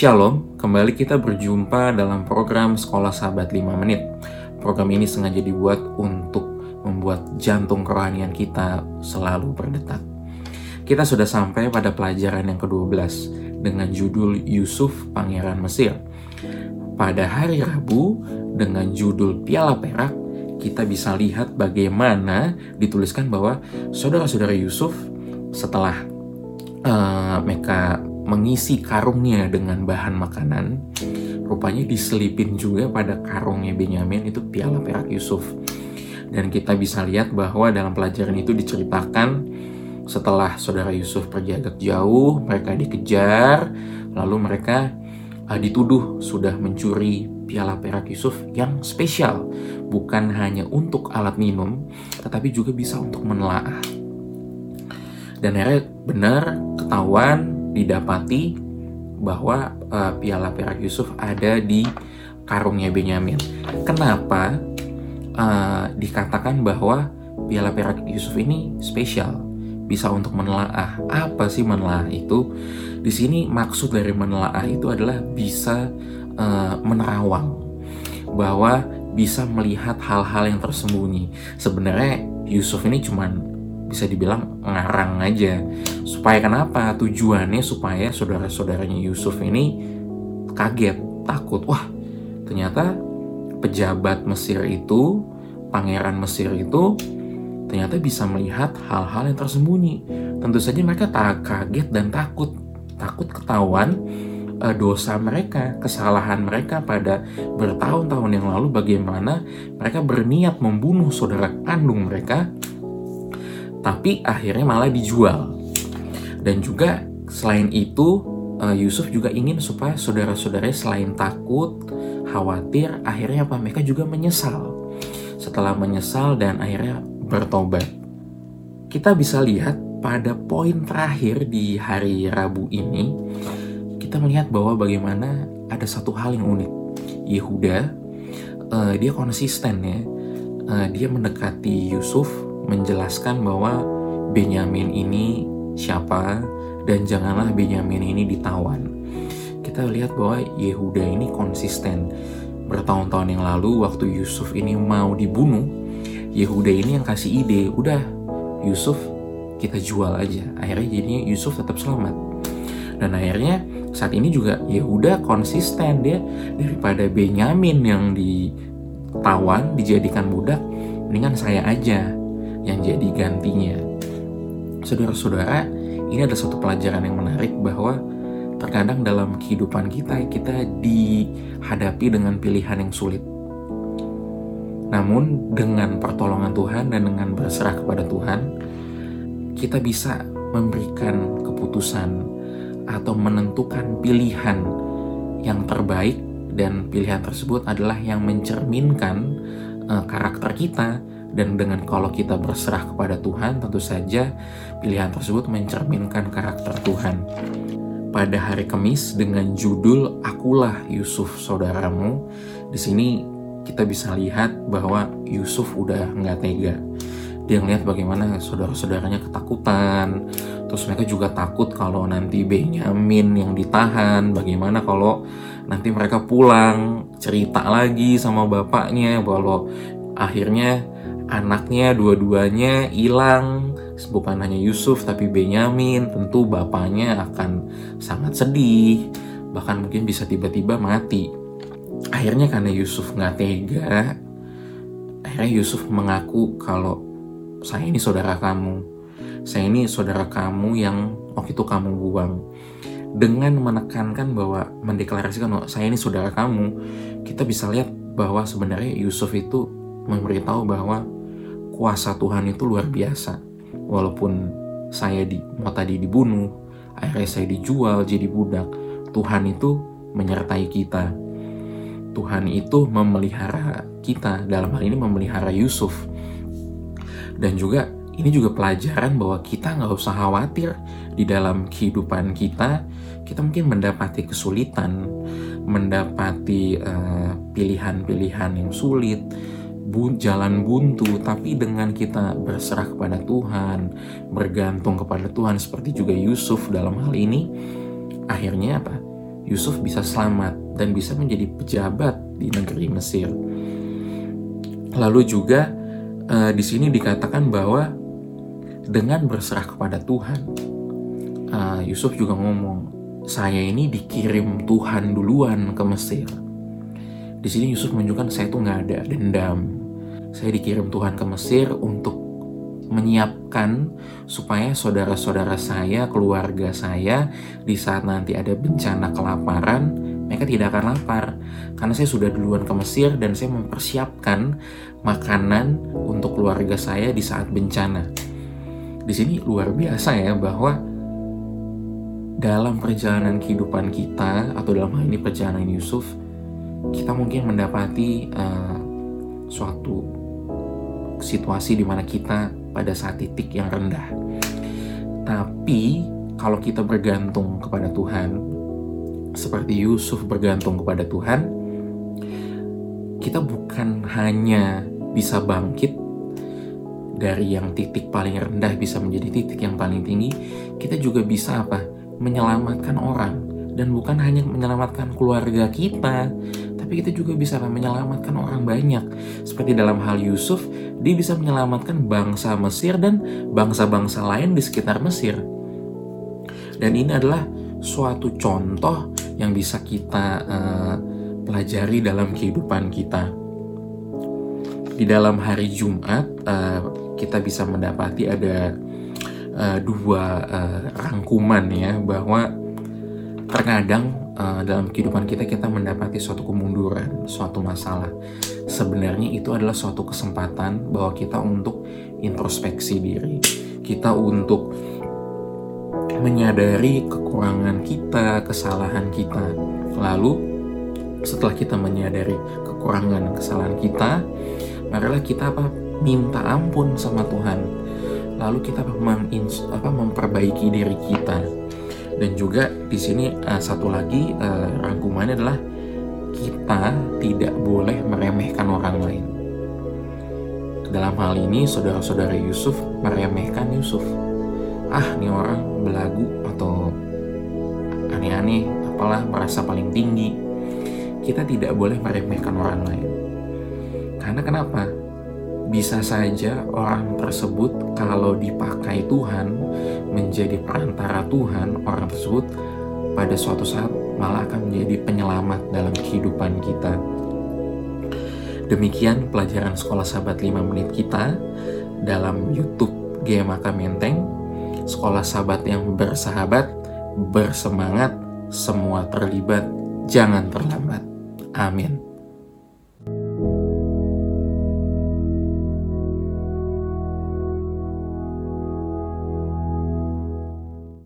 Shalom, kembali kita berjumpa dalam program Sekolah Sahabat 5 Menit. Program ini sengaja dibuat untuk membuat jantung kerohanian kita selalu berdetak. Kita sudah sampai pada pelajaran yang ke-12 dengan judul Yusuf Pangeran Mesir. Pada hari Rabu dengan judul Piala Perak, kita bisa lihat bagaimana dituliskan bahwa saudara-saudara Yusuf setelah uh, mereka mengisi karungnya dengan bahan makanan, rupanya diselipin juga pada karungnya Benyamin itu piala perak Yusuf. Dan kita bisa lihat bahwa dalam pelajaran itu diceritakan setelah saudara Yusuf pergi agak jauh, mereka dikejar, lalu mereka uh, dituduh sudah mencuri piala perak Yusuf yang spesial, bukan hanya untuk alat minum, tetapi juga bisa untuk menelaah. Dan akhirnya benar ketahuan didapati bahwa uh, piala perak Yusuf ada di karungnya Benyamin. Kenapa uh, dikatakan bahwa piala perak Yusuf ini spesial? Bisa untuk menelaah. Apa sih menelaah itu? Di sini maksud dari menelaah itu adalah bisa uh, menerawang bahwa bisa melihat hal-hal yang tersembunyi. Sebenarnya Yusuf ini cuman bisa dibilang ngarang aja. Supaya kenapa? Tujuannya supaya saudara-saudaranya Yusuf ini kaget, takut. Wah, ternyata pejabat Mesir itu, pangeran Mesir itu ternyata bisa melihat hal-hal yang tersembunyi. Tentu saja mereka tak kaget dan takut, takut ketahuan uh, dosa mereka, kesalahan mereka pada bertahun-tahun yang lalu bagaimana mereka berniat membunuh saudara kandung mereka tapi akhirnya malah dijual. Dan juga selain itu uh, Yusuf juga ingin supaya saudara-saudaranya selain takut, khawatir, akhirnya apa? Mereka juga menyesal. Setelah menyesal dan akhirnya bertobat. Kita bisa lihat pada poin terakhir di hari Rabu ini, kita melihat bahwa bagaimana ada satu hal yang unik. Yehuda, uh, dia konsisten ya, uh, dia mendekati Yusuf menjelaskan bahwa Benyamin ini siapa dan janganlah Benyamin ini ditawan. Kita lihat bahwa Yehuda ini konsisten. Bertahun-tahun yang lalu waktu Yusuf ini mau dibunuh, Yehuda ini yang kasih ide, udah Yusuf kita jual aja. Akhirnya jadinya Yusuf tetap selamat. Dan akhirnya saat ini juga Yehuda konsisten dia daripada Benyamin yang ditawan dijadikan budak, mendingan saya aja yang jadi gantinya. Saudara-saudara, ini ada satu pelajaran yang menarik bahwa terkadang dalam kehidupan kita kita dihadapi dengan pilihan yang sulit. Namun dengan pertolongan Tuhan dan dengan berserah kepada Tuhan, kita bisa memberikan keputusan atau menentukan pilihan yang terbaik dan pilihan tersebut adalah yang mencerminkan uh, karakter kita dan dengan kalau kita berserah kepada Tuhan, tentu saja pilihan tersebut mencerminkan karakter Tuhan. Pada hari Kamis dengan judul Akulah Yusuf saudaramu, di sini kita bisa lihat bahwa Yusuf udah nggak tega. Dia ngeliat bagaimana saudara-saudaranya ketakutan, terus mereka juga takut kalau nanti Benyamin yang ditahan, bagaimana kalau nanti mereka pulang cerita lagi sama bapaknya bahwa akhirnya anaknya dua-duanya hilang. Bukan hanya Yusuf tapi Benyamin. Tentu bapaknya akan sangat sedih. Bahkan mungkin bisa tiba-tiba mati. Akhirnya karena Yusuf nggak tega akhirnya Yusuf mengaku kalau saya ini saudara kamu. Saya ini saudara kamu yang waktu itu kamu buang. Dengan menekankan bahwa mendeklarasikan bahwa saya ini saudara kamu kita bisa lihat bahwa sebenarnya Yusuf itu memberitahu bahwa kuasa Tuhan itu luar biasa. Walaupun saya di, mau tadi dibunuh, akhirnya saya dijual jadi budak, Tuhan itu menyertai kita. Tuhan itu memelihara kita, dalam hal ini memelihara Yusuf. Dan juga ini juga pelajaran bahwa kita nggak usah khawatir di dalam kehidupan kita, kita mungkin mendapati kesulitan, mendapati eh, pilihan-pilihan uh, yang sulit, jalan buntu, tapi dengan kita berserah kepada Tuhan, bergantung kepada Tuhan seperti juga Yusuf dalam hal ini, akhirnya apa? Yusuf bisa selamat dan bisa menjadi pejabat di negeri Mesir. Lalu juga uh, di sini dikatakan bahwa dengan berserah kepada Tuhan, uh, Yusuf juga ngomong, saya ini dikirim Tuhan duluan ke Mesir. Di sini Yusuf menunjukkan saya tuh nggak ada dendam. Saya dikirim Tuhan ke Mesir untuk menyiapkan supaya saudara-saudara saya, keluarga saya di saat nanti ada bencana kelaparan, mereka tidak akan lapar karena saya sudah duluan ke Mesir dan saya mempersiapkan makanan untuk keluarga saya di saat bencana. Di sini luar biasa ya bahwa dalam perjalanan kehidupan kita atau dalam hal ini perjalanan Yusuf, kita mungkin mendapati uh, suatu situasi di mana kita pada saat titik yang rendah. Tapi kalau kita bergantung kepada Tuhan, seperti Yusuf bergantung kepada Tuhan, kita bukan hanya bisa bangkit dari yang titik paling rendah bisa menjadi titik yang paling tinggi, kita juga bisa apa? Menyelamatkan orang dan bukan hanya menyelamatkan keluarga kita, tapi kita juga bisa menyelamatkan orang banyak. Seperti dalam hal Yusuf, dia bisa menyelamatkan bangsa Mesir dan bangsa-bangsa lain di sekitar Mesir. Dan ini adalah suatu contoh yang bisa kita uh, pelajari dalam kehidupan kita. Di dalam hari Jumat, uh, kita bisa mendapati ada uh, dua uh, rangkuman ya bahwa terkadang uh, dalam kehidupan kita kita mendapati suatu kemunduran, suatu masalah. Sebenarnya itu adalah suatu kesempatan bahwa kita untuk introspeksi diri, kita untuk menyadari kekurangan kita, kesalahan kita. Lalu setelah kita menyadari kekurangan kesalahan kita, marilah kita apa minta ampun sama Tuhan. Lalu kita apa memperbaiki diri kita dan juga di sini uh, satu lagi uh, rangkumannya adalah kita tidak boleh meremehkan orang lain. Dalam hal ini saudara-saudara Yusuf meremehkan Yusuf. Ah, ini orang belagu atau aneh-aneh, apalah merasa paling tinggi. Kita tidak boleh meremehkan orang lain. Karena kenapa? Bisa saja orang tersebut kalau dipakai Tuhan menjadi perantara Tuhan, orang tersebut pada suatu saat malah akan menjadi penyelamat dalam kehidupan kita. Demikian pelajaran sekolah sahabat 5 menit kita dalam YouTube GMAK Menteng. Sekolah sahabat yang bersahabat, bersemangat, semua terlibat, jangan terlambat. Amin.